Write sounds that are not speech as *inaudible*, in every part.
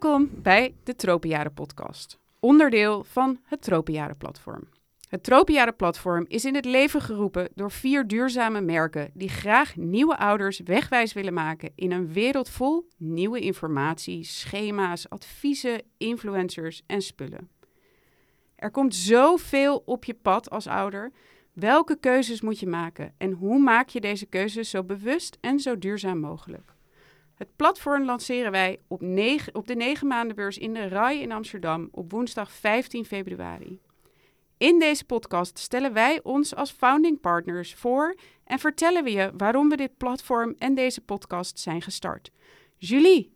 Welkom bij de Tropenjaren podcast, onderdeel van het Tropenjaren platform. Het Tropenjaren platform is in het leven geroepen door vier duurzame merken die graag nieuwe ouders wegwijs willen maken in een wereld vol nieuwe informatie, schema's, adviezen, influencers en spullen. Er komt zoveel op je pad als ouder. Welke keuzes moet je maken en hoe maak je deze keuzes zo bewust en zo duurzaam mogelijk? Het platform lanceren wij op, op de 9 maandenbeurs in de RAI in Amsterdam op woensdag 15 februari. In deze podcast stellen wij ons als founding partners voor en vertellen we je waarom we dit platform en deze podcast zijn gestart. Julie.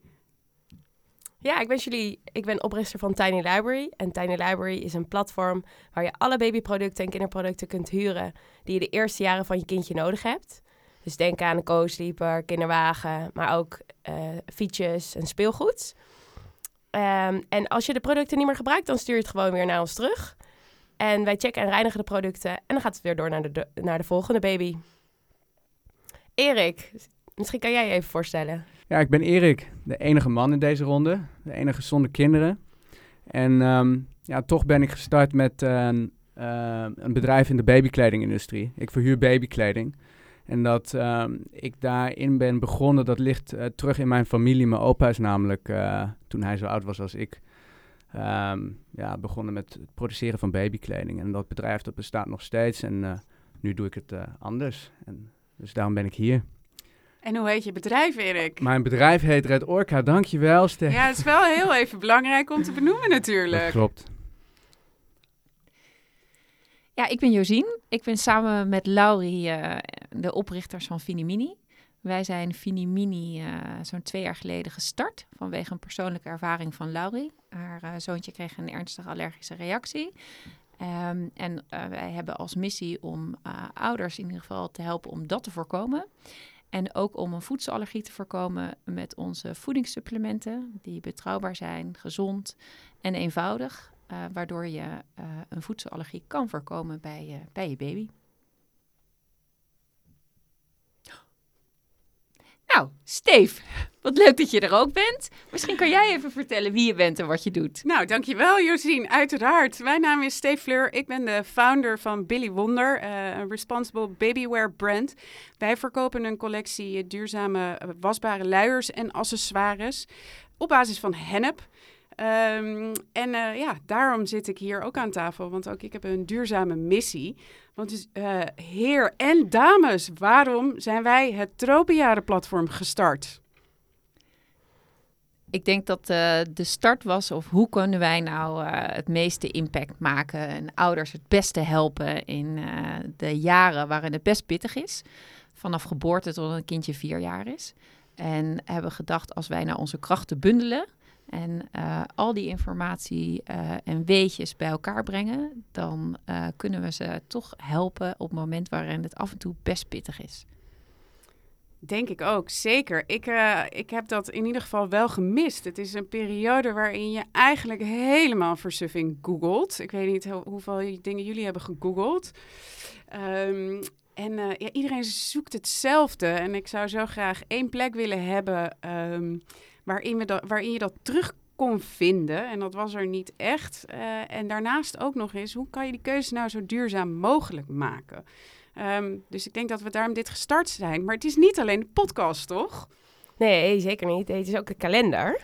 Ja, ik ben Julie. Ik ben oprichter van Tiny Library. En Tiny Library is een platform waar je alle babyproducten en kinderproducten kunt huren die je de eerste jaren van je kindje nodig hebt. Dus denk aan een co-sleeper, kinderwagen, maar ook uh, fietsjes en speelgoed. Um, en als je de producten niet meer gebruikt, dan stuur je het gewoon weer naar ons terug. En wij checken en reinigen de producten. En dan gaat het weer door naar de, naar de volgende baby. Erik, misschien kan jij je even voorstellen. Ja, ik ben Erik, de enige man in deze ronde. De enige zonder kinderen. En um, ja, toch ben ik gestart met uh, uh, een bedrijf in de babykledingindustrie. Ik verhuur babykleding. En dat um, ik daarin ben begonnen, dat ligt uh, terug in mijn familie. Mijn opa is namelijk, uh, toen hij zo oud was als ik, um, ja, begonnen met het produceren van babykleding. En dat bedrijf dat bestaat nog steeds en uh, nu doe ik het anders. En dus daarom ben ik hier. En hoe heet je bedrijf, Erik? Mijn bedrijf heet Red Orca, dankjewel Stef. Ja, het is wel heel even belangrijk om te benoemen natuurlijk. Dat klopt. Ja, ik ben Josien. Ik ben samen met Laurie uh, de oprichters van Finimini. Wij zijn Finimini uh, zo'n twee jaar geleden gestart vanwege een persoonlijke ervaring van Laurie. Haar uh, zoontje kreeg een ernstige allergische reactie. Um, en wij hebben als missie om ouders in ieder geval te helpen om dat te voorkomen. En ook om een voedselallergie te voorkomen met onze voedingssupplementen, die betrouwbaar zijn, gezond en eenvoudig. Waardoor je een voedselallergie kan voorkomen bij, bij je baby. Nou, Steef, wat leuk dat je er ook bent. Misschien kan jij even vertellen wie je bent en wat je doet. Nou, dankjewel Josien, uiteraard. Mijn naam is Steef Fleur. Ik ben de founder van Billy Wonder, een responsible babywear brand. Wij verkopen een collectie duurzame wasbare luiers en accessoires op basis van hennep. Um, en uh, ja, daarom zit ik hier ook aan tafel, want ook ik heb een duurzame missie. Want dus, uh, heer en dames, waarom zijn wij het Tropenjarenplatform gestart? Ik denk dat uh, de start was, of hoe kunnen wij nou het meeste impact maken en ouders het beste helpen in de jaren waarin het best pittig is. Vanaf geboorte tot een kindje vier jaar is. En hebben gedacht, als wij nou onze krachten bundelen, en uh, al die informatie uh, en weetjes bij elkaar brengen, dan uh, kunnen we ze toch helpen op het moment waarin het af en toe best pittig is. Denk ik ook, zeker. Ik, ik heb dat in ieder geval wel gemist. Het is een periode waarin je eigenlijk helemaal versuffing googelt. Ik weet niet hoe, hoeveel dingen jullie hebben gegoogeld. Um, en ja, iedereen zoekt hetzelfde. En ik zou zo graag één plek willen hebben. Um, waarin, waarin je dat terug kon vinden. En dat was er niet echt. Uh, en daarnaast ook nog eens, hoe kan je die keuze nou zo duurzaam mogelijk maken? Um, dus ik denk dat we daarom dit gestart zijn. Maar het is niet alleen de podcast, toch? Nee, zeker niet. Het is ook de kalender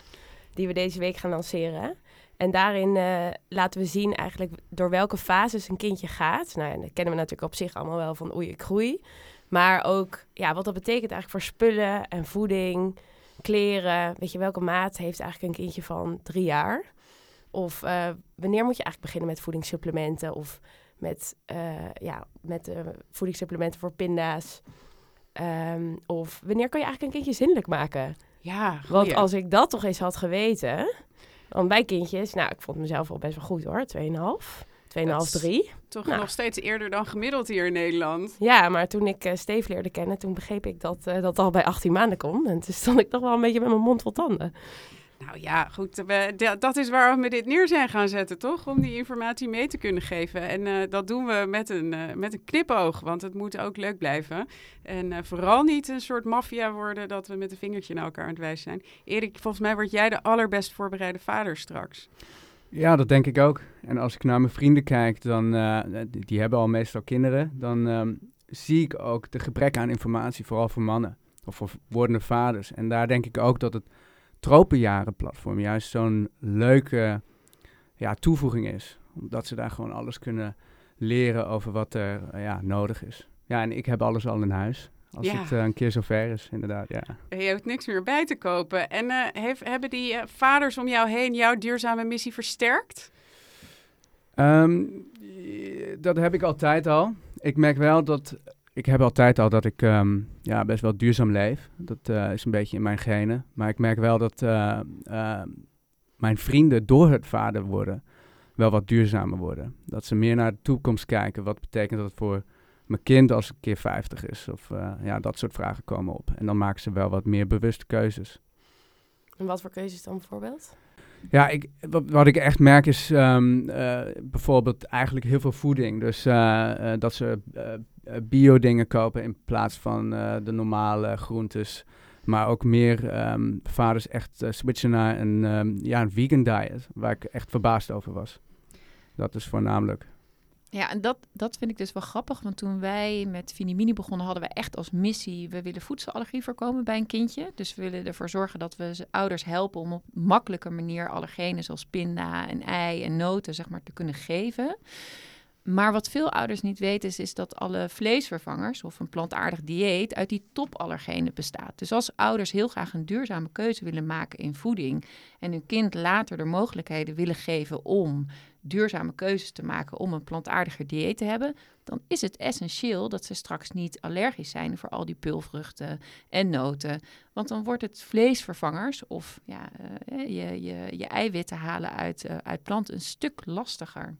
die we deze week gaan lanceren. En daarin uh, laten we zien eigenlijk door welke fases een kindje gaat. Nou, dat kennen we natuurlijk op zich allemaal wel van oei, ik groei. Maar ook ja, wat dat betekent eigenlijk voor spullen en voeding kleren. Weet je, welke maat heeft eigenlijk een kindje van drie jaar? Of uh, wanneer moet je eigenlijk beginnen met voedingssupplementen? Of met, uh, ja, met uh, voedingssupplementen voor pinda's? Um, of wanneer kan je eigenlijk een kindje zindelijk maken? Ja, Want als ik dat toch eens had geweten... Want bij kindjes, nou, ik vond mezelf al best wel goed hoor, 2,5. 2,5, 3. Toch nou. nog steeds eerder dan gemiddeld hier in Nederland. Ja, maar toen ik uh, Steve leerde kennen, toen begreep ik dat uh, dat al bij 18 maanden kon. En toen stond ik toch wel een beetje met mijn mond vol tanden. Nou ja, goed. We, da- dat is waarom we dit neer zijn gaan zetten, toch? Om die informatie mee te kunnen geven. En eh, dat doen we met een, eh, met een knipoog, want het moet ook leuk blijven. En eh, vooral niet een soort maffia worden dat we met een vingertje naar elkaar aan het wijzen zijn. Erik, volgens mij word jij de allerbest voorbereide vader straks. Ja, dat denk ik ook. En als ik naar mijn vrienden kijk, dan, eh, die, die hebben al meestal kinderen, dan ehm, zie ik ook de gebrek aan informatie, vooral voor mannen of voor wordende vaders. En daar denk ik ook dat het Tropenjaren-platform juist zo'n leuke ja, toevoeging is. Omdat ze daar gewoon alles kunnen leren over wat er eh, ja, nodig is. Ja, en ik heb alles al in huis. Als Ja. het eh, een keer zover is, inderdaad, ja. Je hoeft niks meer bij te kopen. En eh, heeft, hebben die eh, vaders om jou heen jouw duurzame missie versterkt? Ehm, eh, dat heb ik altijd al. Ik merk wel dat. Ik heb altijd al dat ik ehm, ja, best wel duurzaam leef. Dat is een beetje in mijn genen. Maar ik merk wel dat eh, eh, mijn vrienden door het vader worden wel wat duurzamer worden. Dat ze meer naar de toekomst kijken. Wat betekent dat voor mijn kind als een keer 50 is? Of eh, ja, dat soort vragen komen op. En dan maken ze wel wat meer bewuste keuzes. En wat voor keuzes dan bijvoorbeeld? Ja, ik, wat, wat ik echt merk is ehm, eh, bijvoorbeeld eigenlijk heel veel voeding. Dus eh, dat ze eh, bio-dingen kopen in plaats van de normale groentes. Maar ook meer ehm, vaders echt switchen naar een, ehm, ja, een vegan diet, waar ik echt verbaasd over was. Dat is voornamelijk. Ja, en dat, dat vind ik dus wel grappig. Want toen wij met Finimini begonnen, hadden we echt als missie... we willen voedselallergie voorkomen bij een kindje. Dus we willen ervoor zorgen dat we ouders helpen... om op makkelijke manier allergenen zoals pinda en ei en noten zeg maar, te kunnen geven. Maar wat veel ouders niet weten is, is dat alle vleesvervangers... of een plantaardig dieet uit die topallergenen bestaat. Dus als ouders heel graag een duurzame keuze willen maken in voeding... en hun kind later de mogelijkheden willen geven om duurzame keuzes te maken om een plantaardiger dieet te hebben, dan is het essentieel dat ze straks niet allergisch zijn voor al die pulvruchten en noten. Want dan wordt het vleesvervangers of ja, eh, je, je, je eiwitten halen uit, eh, uit planten een stuk lastiger.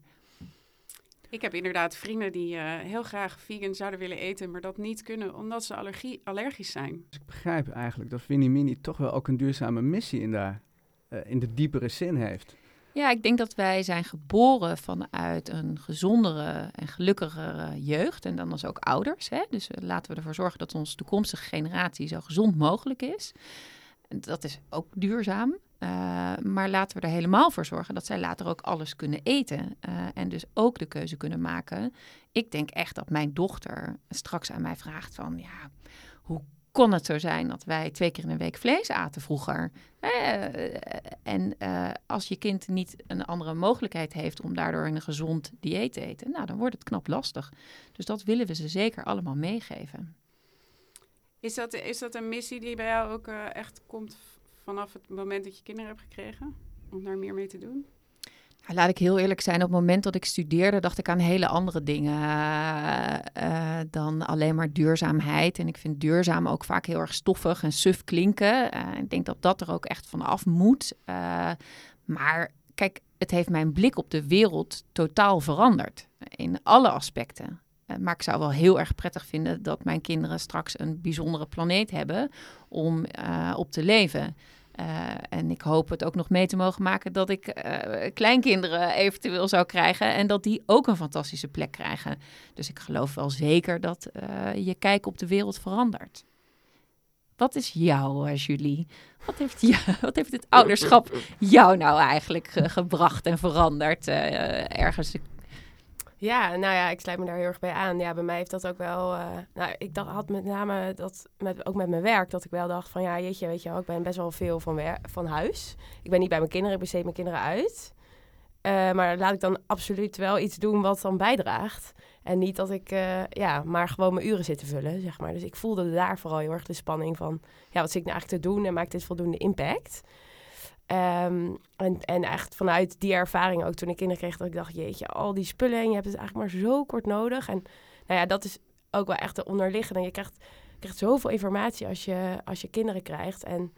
Ik heb inderdaad vrienden die eh, heel graag vegan zouden willen eten, maar dat niet kunnen omdat ze allergie, allergisch zijn. Dus ik begrijp eigenlijk dat Winnie Mini toch wel ook een duurzame missie in, daar, eh, in de diepere zin heeft. Ja, ik denk dat wij zijn geboren vanuit een gezondere en gelukkigere jeugd. En dan als ook ouders. Hè? Dus eh, laten we ervoor zorgen dat onze toekomstige generatie zo gezond mogelijk is. Dat is ook duurzaam. Uh, maar laten we er helemaal voor zorgen dat zij later ook alles kunnen eten. Uh, en dus ook de keuze kunnen maken. Ik denk echt dat mijn dochter straks aan mij vraagt van... ja, hoe kon het zo zijn dat wij twee keer in de week vlees aten vroeger. Uh, en uh, als je kind niet een andere mogelijkheid heeft om daardoor een gezond dieet te eten, nou, dan wordt het knap lastig. Dus dat willen we ze zeker allemaal meegeven. Is dat, is dat een missie die bij jou ook uh, echt komt vanaf het moment dat je kinderen hebt gekregen? Om daar meer mee te doen? Laat ik heel eerlijk zijn, op het moment dat ik studeerde, dacht ik aan hele andere dingen uh, uh, dan alleen maar duurzaamheid. En ik vind duurzaam ook vaak heel erg stoffig en suf klinken. Uh, ik denk dat dat er ook echt van af moet. maar kijk, het heeft mijn blik op de wereld totaal veranderd. In alle aspecten. Maar ik zou wel heel erg prettig vinden dat mijn kinderen straks een bijzondere planeet hebben om op te leven. Uh, en ik hoop het ook nog mee te mogen maken dat ik uh, kleinkinderen eventueel zou krijgen. En dat die ook een fantastische plek krijgen. Dus ik geloof wel zeker dat uh, je kijk op de wereld verandert. Wat is jou, Julie? Wat heeft, *laughs* wat heeft het ouderschap jou nou eigenlijk gebracht en veranderd ergens? Ja, nou ja, ik sluit me daar heel erg bij aan. Ja, bij mij heeft dat ook wel... Uh, nou, ik dacht, had met name dat, met, ook met mijn werk, dat ik wel dacht van... Ja, jeetje, weet je wel, ik ben best wel veel van, van huis. Ik ben niet bij mijn kinderen, ik besteed mijn kinderen uit. Uh, maar laat ik dan absoluut wel iets doen wat dan bijdraagt. En niet dat ik, uh, ja, maar gewoon mijn uren zit te vullen, zeg maar. Dus ik voelde daar vooral heel erg de spanning van... Ja, wat zit ik nou eigenlijk te doen en maakt dit voldoende impact? Um, en, en echt vanuit die ervaring ook toen ik kinderen kreeg, dat ik dacht, jeetje, al die spullen en je hebt het eigenlijk maar zo kort nodig. En nou ja, dat is ook wel echt de onderliggende. Je krijgt, krijgt zoveel informatie als je, als je kinderen krijgt. En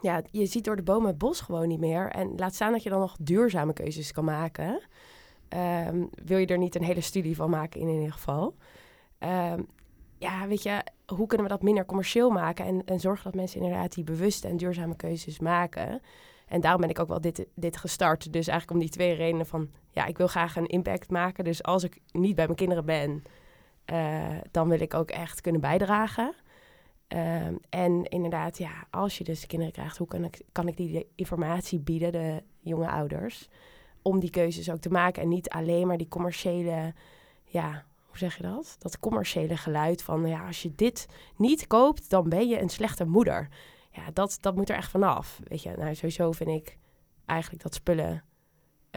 ja, je ziet door de bomen het bos gewoon niet meer. En laat staan dat je dan nog duurzame keuzes kan maken. Um, wil je er niet een hele studie van maken in, ieder geval. Um, ja, weet je, hoe kunnen we dat minder commercieel maken en, en zorgen dat mensen inderdaad die bewuste en duurzame keuzes maken. En daarom ben ik ook wel dit, dit gestart. Dus eigenlijk om die twee redenen van, ja, ik wil graag een impact maken. Dus als ik niet bij mijn kinderen ben, eh, dan wil ik ook echt kunnen bijdragen. Ehm, en inderdaad, ja, als je dus kinderen krijgt, hoe kan ik, kan ik die informatie bieden, de jonge ouders, om die keuzes ook te maken en niet alleen maar die commerciële, ja, hoe zeg je dat? Dat commerciële geluid van, ja, als je dit niet koopt, dan ben je een slechte moeder. Ja, dat, dat moet er echt vanaf. Weet je, nou, sowieso vind ik eigenlijk dat spullen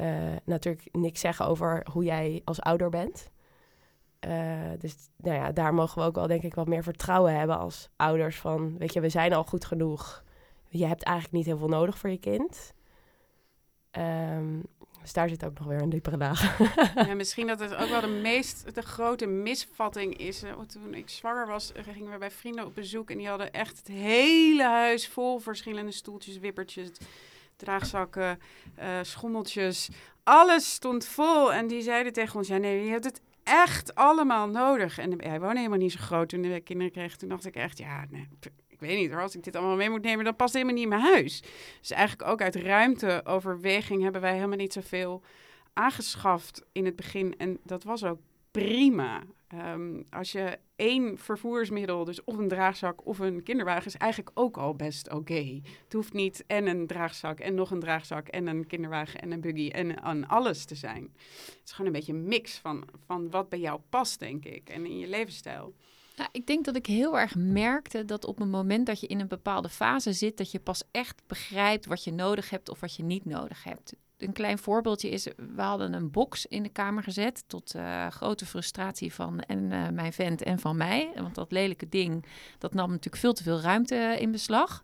uh, natuurlijk niks zeggen over hoe jij als ouder bent. Uh, dus nou ja, daar mogen we ook wel denk ik wat meer vertrouwen hebben als ouders van, weet je, we zijn al goed genoeg. Je hebt eigenlijk niet heel veel nodig voor je kind. Um, dus daar zit ook nog weer een diepere laag. ja, misschien dat het ook wel de meest de grote misvatting is. Uh, toen ik zwanger was, gingen we bij vrienden op bezoek en die hadden echt het hele huis vol verschillende stoeltjes, wippertjes, draagzakken, uh, schommeltjes. Alles stond vol en die zeiden tegen ons: ja, nee, je hebt het echt allemaal nodig. En hij woonde helemaal niet zo groot toen we kinderen kregen. Toen dacht ik echt, ja, nee, ik weet niet hoor, als ik dit allemaal mee moet nemen, dan past het helemaal niet in mijn huis. Dus eigenlijk ook uit ruimteoverweging hebben wij helemaal niet zoveel aangeschaft in het begin. En dat was ook prima. Ehm, als je één vervoersmiddel, dus of een draagzak of een kinderwagen, is eigenlijk ook al best oké. Het hoeft niet en een draagzak en nog een draagzak en een kinderwagen en een buggy en aan alles te zijn. Het is gewoon een beetje een mix van, van wat bij jou past, denk ik, en in je levensstijl. Ja, ik denk dat ik heel erg merkte dat op het moment dat je in een bepaalde fase zit, dat je pas echt begrijpt wat je nodig hebt of wat je niet nodig hebt. Een klein voorbeeldje is, we hadden een box in de kamer gezet tot uh, grote frustratie van en uh, mijn vent en van mij. Want dat lelijke ding, dat nam natuurlijk veel te veel ruimte in beslag.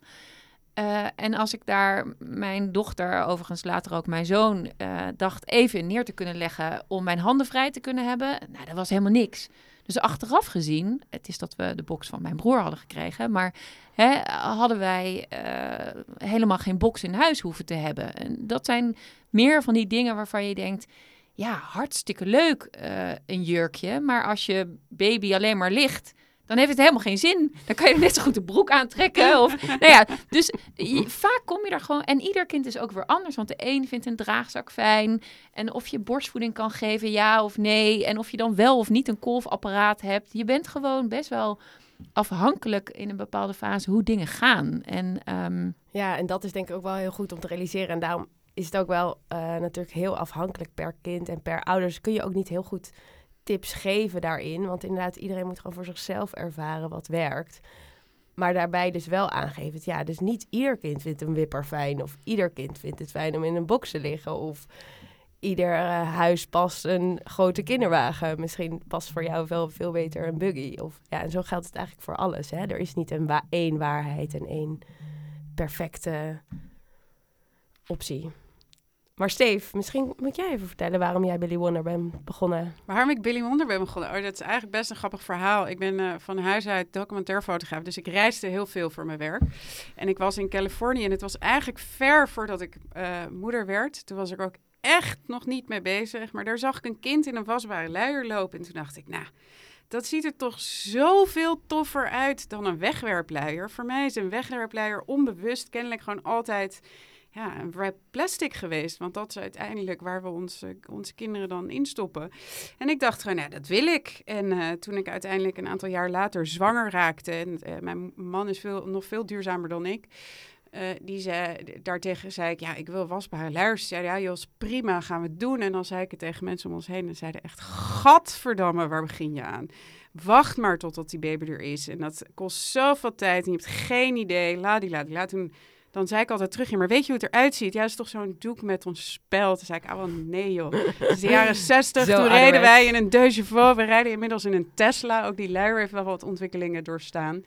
Uh, en als ik daar mijn dochter, overigens later ook mijn zoon, dacht even neer te kunnen leggen om mijn handen vrij te kunnen hebben, nou, dat was helemaal niks. Dus achteraf gezien, het is dat we de box van mijn broer hadden gekregen, maar hè, hadden wij uh, helemaal geen box in huis hoeven te hebben. En dat zijn meer van die dingen waarvan je denkt, ja, hartstikke leuk uh, een jurkje, maar als je baby alleen maar ligt, dan heeft het helemaal geen zin. Dan kan je net zo goed de broek aantrekken. *laughs* Of, nou ja, dus vaak kom je daar gewoon... En ieder kind is ook weer anders. Want de een vindt een draagzak fijn. En of je borstvoeding kan geven, ja of nee. En of je dan wel of niet een kolfapparaat hebt. Je bent gewoon best wel afhankelijk in een bepaalde fase hoe dingen gaan. En, um... Ja, en dat is denk ik ook wel heel goed om te realiseren. En daarom is het ook wel uh, natuurlijk heel afhankelijk per kind en per ouders. Kun je ook niet heel goed tips geven daarin. Want inderdaad, iedereen moet gewoon voor zichzelf ervaren wat werkt. Maar daarbij dus wel aangeven. Ja, dus niet ieder kind vindt een wipper fijn. Of ieder kind vindt het fijn om in een box te liggen. Of ieder uh, huis past een grote kinderwagen. Misschien past voor jou wel veel beter een buggy. Of, ja, en zo geldt het eigenlijk voor alles. Hè? Er is niet een één waarheid en één perfecte optie. Maar Steve, misschien moet jij even vertellen waarom jij Billy Wonder bent begonnen. Waarom ik Billy Wonder ben begonnen? Oh, dat is eigenlijk best een grappig verhaal. Ik ben uh, van huis uit documentairfotograaf, dus ik reisde heel veel voor mijn werk. En ik was in Californië en het was eigenlijk ver voordat ik uh, moeder werd. Toen was ik ook echt nog niet mee bezig. Maar daar zag ik een kind in een wasbare luier lopen. En toen dacht ik, nou, dat ziet er toch zoveel toffer uit dan een wegwerpluier. Voor mij is een wegwerpluier onbewust kennelijk gewoon altijd ja, een wrap plastic geweest. Want dat is uiteindelijk waar we onze, onze kinderen dan instoppen. En ik dacht gewoon, ja, dat wil ik. En uh, toen ik uiteindelijk een aantal jaar later zwanger raakte... en uh, mijn man is veel, nog veel duurzamer dan ik... Uh, die zei, daartegen zei ik, ja, ik wil wasbare luiers. Zei, ja, Jos, prima, gaan we doen. En dan zei ik het tegen mensen om ons heen en zeiden echt, gadverdamme, waar begin je aan? Wacht maar totdat die baby er is. En dat kost zoveel tijd en je hebt geen idee. La die la die la. Toen dan zei ik altijd terug, ja, maar weet je hoe het eruit ziet? Ja, is toch zo'n doek met ons spel. Toen zei ik, oh nee joh. *laughs* Is de jaren zestig, toen reden wij in een Deux. We rijden inmiddels in een Tesla. Ook die luier heeft wel wat ontwikkelingen doorstaan.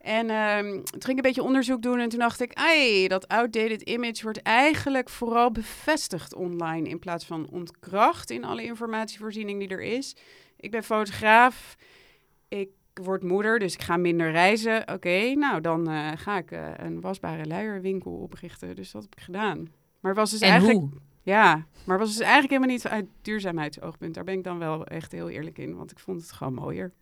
En um, toen ging ik een beetje onderzoek doen en toen dacht ik, ai, dat outdated image wordt eigenlijk vooral bevestigd online in plaats van ontkracht in alle informatievoorziening die er is. Ik ben fotograaf. Ik word moeder, dus ik ga minder reizen. Oké, nou dan uh, ga ik uh, een wasbare luierwinkel oprichten. Dus dat heb ik gedaan. Maar was dus en eigenlijk. Hoe? Ja, maar was dus eigenlijk helemaal niet uit duurzaamheidsoogpunt. Daar ben ik dan wel echt heel eerlijk in, want ik vond het gewoon mooier.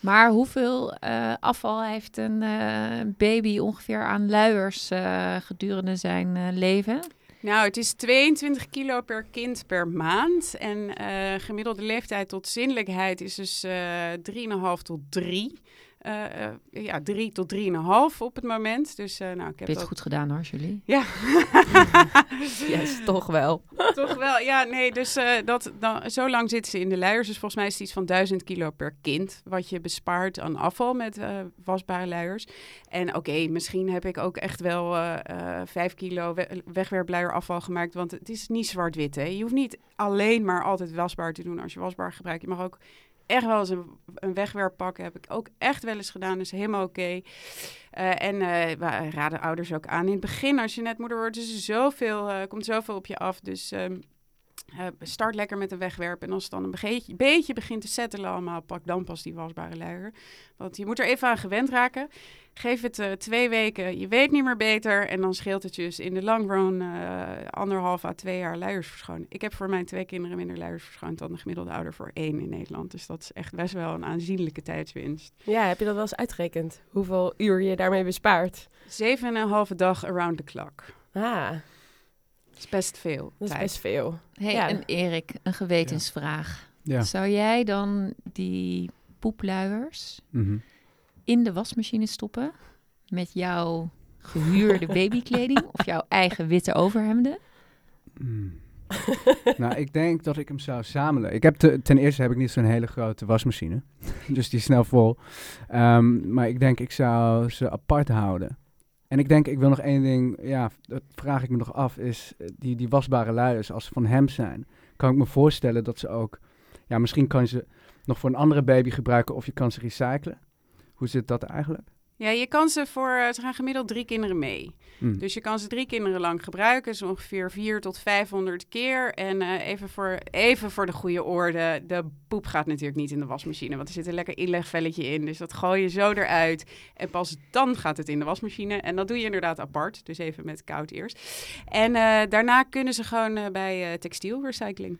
Maar hoeveel eh, afval heeft een eh, baby ongeveer aan luiers eh, gedurende zijn eh, leven? Nou, het is 22 kilo per kind per maand. En eh, gemiddelde leeftijd tot zinnelijkheid is dus eh 3,5 tot 3. Eh, ja, 3 tot 3,5 op het moment. Dus eh, nou, ik heb Dit dat... goed gedaan hoor, Julie. Ja, *laughs* Yes, toch wel. *laughs* toch wel. Ja, nee, dus dat, dan, zo lang zitten ze in de luiers. Dus volgens mij is het iets van 1000 kilo per kind... wat je bespaart aan afval met wasbare luiers. En oké, misschien heb ik ook echt wel 5 kilo we- wegwerpluier afval gemaakt... want het is niet zwart-wit, hè. Je hoeft niet alleen maar altijd wasbaar te doen als je wasbaar gebruikt. Je mag ook echt wel eens een, een wegwerp pakken. Heb ik ook echt wel eens gedaan, dus helemaal oké. Eh, en eh, we raden ouders ook aan. In het begin, als je net moeder wordt, is er zoveel, eh, komt zoveel op je af. Dus ehm, eh, start lekker met een wegwerp. En als het dan een beetje, beetje begint te settelen allemaal, pak dan pas die wasbare luier. Want je moet er even aan gewend raken. Geef het eh, twee weken, je weet niet meer beter. En dan scheelt het je dus in de long run eh, anderhalf à twee jaar luiers verschonen. Ik heb voor mijn twee kinderen minder luiers verschoond dan de gemiddelde ouder voor één in Nederland. Dus dat is echt best wel een aanzienlijke tijdswinst. Ja, heb je dat wel eens uitgerekend? Hoeveel uur je daarmee bespaart? Zeven en een halve dag around the clock. Ah, Dat is best veel dat is tijd. best veel. Hey, Ja. en Erik, een gewetensvraag. Ja. Zou jij dan die poepluiers Mhm. In de wasmachine stoppen met jouw gehuurde *laughs* babykleding of jouw eigen witte overhemden? Mm. *laughs* nou, ik denk dat ik hem zou samelen. Ik heb te- ten eerste heb ik niet zo'n hele grote wasmachine. *laughs* dus die is snel vol. Ehm, maar ik denk ik zou ze apart houden. En ik denk, ik wil nog één ding, ja, dat vraag ik me nog af, is eh, die, die wasbare luiers, als ze van hem zijn, kan ik me voorstellen dat ze ook, ja, misschien kan je ze nog voor een andere baby gebruiken of je kan ze recyclen. Hoe zit dat eigenlijk? Ja, je kan ze voor, eh, ze gaan gemiddeld drie kinderen mee. Mm. Dus je kan ze drie kinderen lang gebruiken, zo ongeveer 4 tot 500 keer. En eh, even, voor, even voor de goede orde, de poep gaat natuurlijk niet in de wasmachine, want er zit een lekker inlegvelletje in. Dus dat gooi je zo eruit en pas dan gaat het in de wasmachine. En dat doe je inderdaad apart, dus even met koud eerst. En eh, daarna kunnen ze gewoon bij eh, textielrecycling.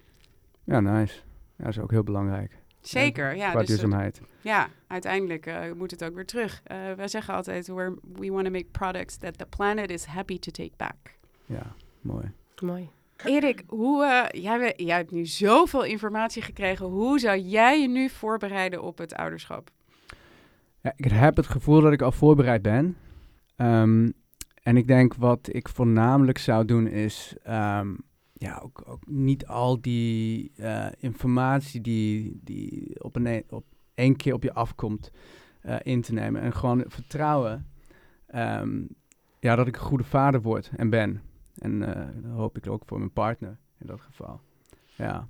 Ja, nice. Ja, dat is ook heel belangrijk. Zeker, ja. qua dus, duurzaamheid. Ja, uiteindelijk eh, moet het ook weer terug. Eh wij zeggen altijd, we're, we want to make products that the planet is happy to take back. Ja, mooi. Mooi. Erik, hoe, eh, jij, we- jij hebt nu zoveel informatie gekregen. Hoe zou jij je nu voorbereiden op het ouderschap? Ja, ik heb het gevoel dat ik al voorbereid ben. Ehm, en ik denk wat ik voornamelijk zou doen is... ehm, ja, ook, ook niet al die eh, informatie die, die op, een, op één keer op je afkomt eh, in te nemen. En gewoon vertrouwen ehm, ja, dat ik een goede vader word en ben. En dat hoop ik ook voor mijn partner in dat geval. Ja.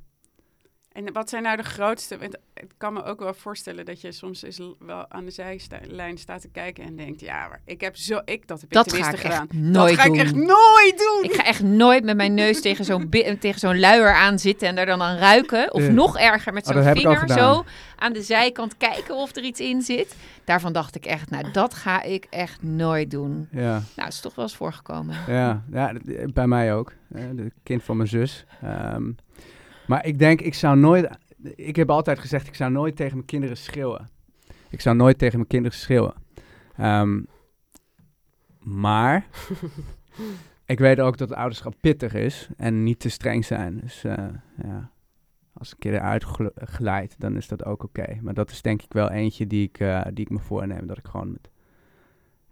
En wat zijn nou de grootste... want Ik kan me ook wel voorstellen dat je soms eens wel aan de zijlijn staat te kijken en denkt... Ja, maar ik heb zo... Ik, dat heb ik Dat ga tenminste ik gedaan. echt nooit dat ga doen. ik echt nooit doen! Ik ga echt nooit met mijn neus tegen zo'n *laughs* tegen zo'n luier aan zitten en daar dan aan ruiken. Of nog erger, met Oh, zo'n vinger zo aan de zijkant kijken of er iets in zit. Daarvan dacht ik echt, nou, dat ga ik echt nooit doen. Ja. Nou, is toch wel eens voorgekomen. Ja, ja bij mij ook. De kind van mijn zus. Ehm, maar ik denk, ik zou nooit... Ik heb altijd gezegd, ik zou nooit tegen mijn kinderen schreeuwen. Ik zou nooit tegen mijn kinderen schreeuwen. Ehm, maar *laughs* ik weet ook dat het ouderschap pittig is en niet te streng zijn. Dus eh, ja, als een keer eruit gl- glijdt, dan is dat ook oké. Maar dat is denk ik wel eentje die ik, eh, die ik me voorneem. Dat ik gewoon met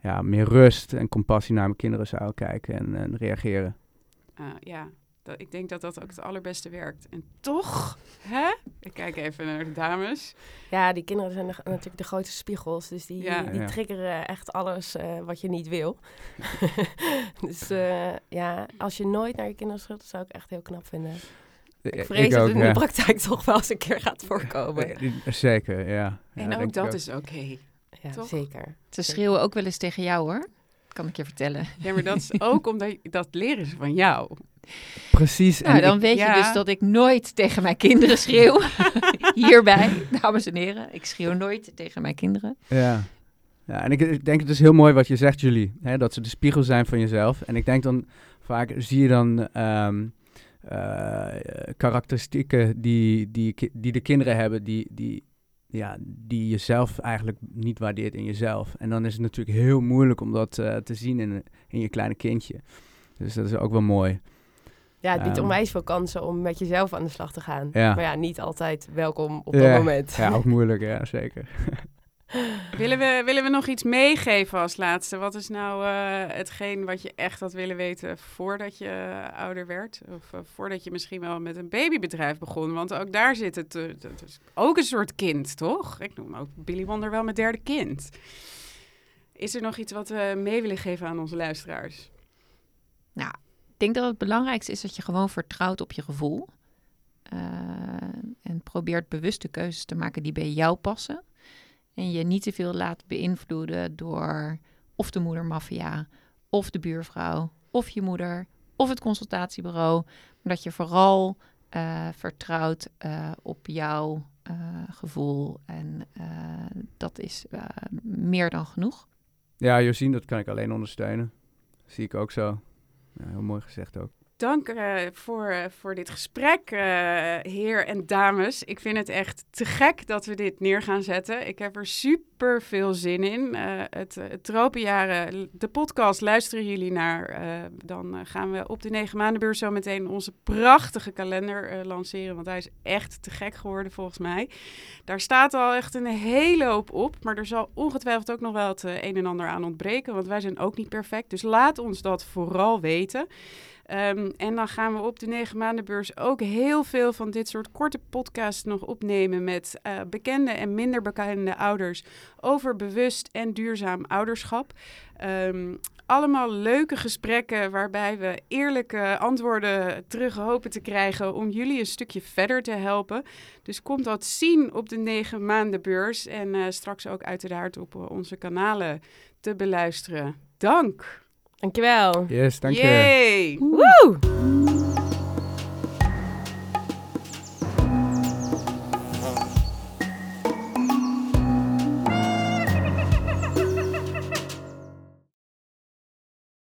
ja, meer rust en compassie naar mijn kinderen zou kijken en, en reageren. Ah, ja, dat, ik denk dat dat ook het allerbeste werkt. En toch, hè? Ik kijk even naar de dames. Ja, die kinderen zijn de- natuurlijk de grote spiegels. Dus die, Ja. die Ja. triggeren echt alles eh, wat je niet wil. *laughs* dus eh, ja, als je nooit naar je kinderen zou ik echt heel knap vinden. Ik vrees dat het in de praktijk toch wel eens een keer gaat voorkomen. Zeker, ja. Ja, En ook ik dat is oké. Ja, Toch? zeker. Ze schreeuwen ook wel eens tegen jou, hoor. Kan ik je vertellen. *laughs* Ja, maar dat is ook omdat dat leren ze van jou. Precies. Nou, en dan ik- weet ja. je dus dat ik nooit tegen mijn kinderen schreeuw. *laughs* Hierbij, dames en heren. Ik schreeuw nooit tegen mijn kinderen. ja. ja, en ik, ik denk het is heel mooi wat je zegt, Julie. Hè, dat ze de spiegel zijn van jezelf. En ik denk dan vaak zie je dan ehm, eh, karakteristieken die, die, die de kinderen hebben, die, die ja, die jezelf eigenlijk niet waardeert in jezelf. En dan is het natuurlijk heel moeilijk om dat eh, te zien in, in je kleine kindje. Dus dat is ook wel mooi. Ja, het biedt Ehm. onwijs veel kansen om met jezelf aan de slag te gaan. Ja. Maar ja, niet altijd welkom op Ja. dat moment. Ja, ook *laughs* moeilijk, ja, zeker. *laughs* *laughs* Willen we, willen we nog iets meegeven als laatste? Wat is nou eh, hetgeen wat je echt had willen weten voordat je eh, ouder werd? Of eh, voordat je misschien wel met een babybedrijf begon? Want ook daar zit het, dat is ook een soort kind, toch? Ik noem ook Billy Wonder wel mijn derde kind. Is er nog iets wat we mee willen geven aan onze luisteraars? Ik denk dat het belangrijkste is dat je gewoon vertrouwt op je gevoel. En probeert bewuste keuzes te maken die bij jou passen. En je niet te veel laat beïnvloeden door of de moedermafia, of de buurvrouw, of je moeder, of het consultatiebureau. Dat je vooral eh, vertrouwt eh, op jouw eh, gevoel. En dat is meer dan genoeg. Ja, Josien, dat kan ik alleen ondersteunen. Zie ik ook zo. Ja, heel mooi gezegd ook. Dank eh, voor, eh, voor dit gesprek, eh, heer en dames. Ik vind het echt te gek dat we dit neer gaan zetten. Ik heb er super veel zin in. Het, het Tropenjaren, de podcast, luisteren jullie naar. dan gaan we op de 9 maandenbeurs zo meteen onze prachtige kalender lanceren. Want hij is echt te gek geworden volgens mij. Daar staat al echt een hele hoop op. Maar er zal ongetwijfeld ook nog wel het een en ander aan ontbreken. Want wij zijn ook niet perfect. Dus laat ons dat vooral weten. Ehm, en dan gaan we op de 9 maandenbeurs ook heel veel van dit soort korte podcasts nog opnemen met eh, bekende en minder bekende ouders over bewust en duurzaam ouderschap. Ehm, allemaal leuke gesprekken waarbij we eerlijke antwoorden terug hopen te krijgen om jullie een stukje verder te helpen. Dus komt dat zien op de 9 maandenbeurs en eh, straks ook uiteraard op eh, onze kanalen te beluisteren. Dank! Dankjewel. Yes, dank je. Yay! Woe!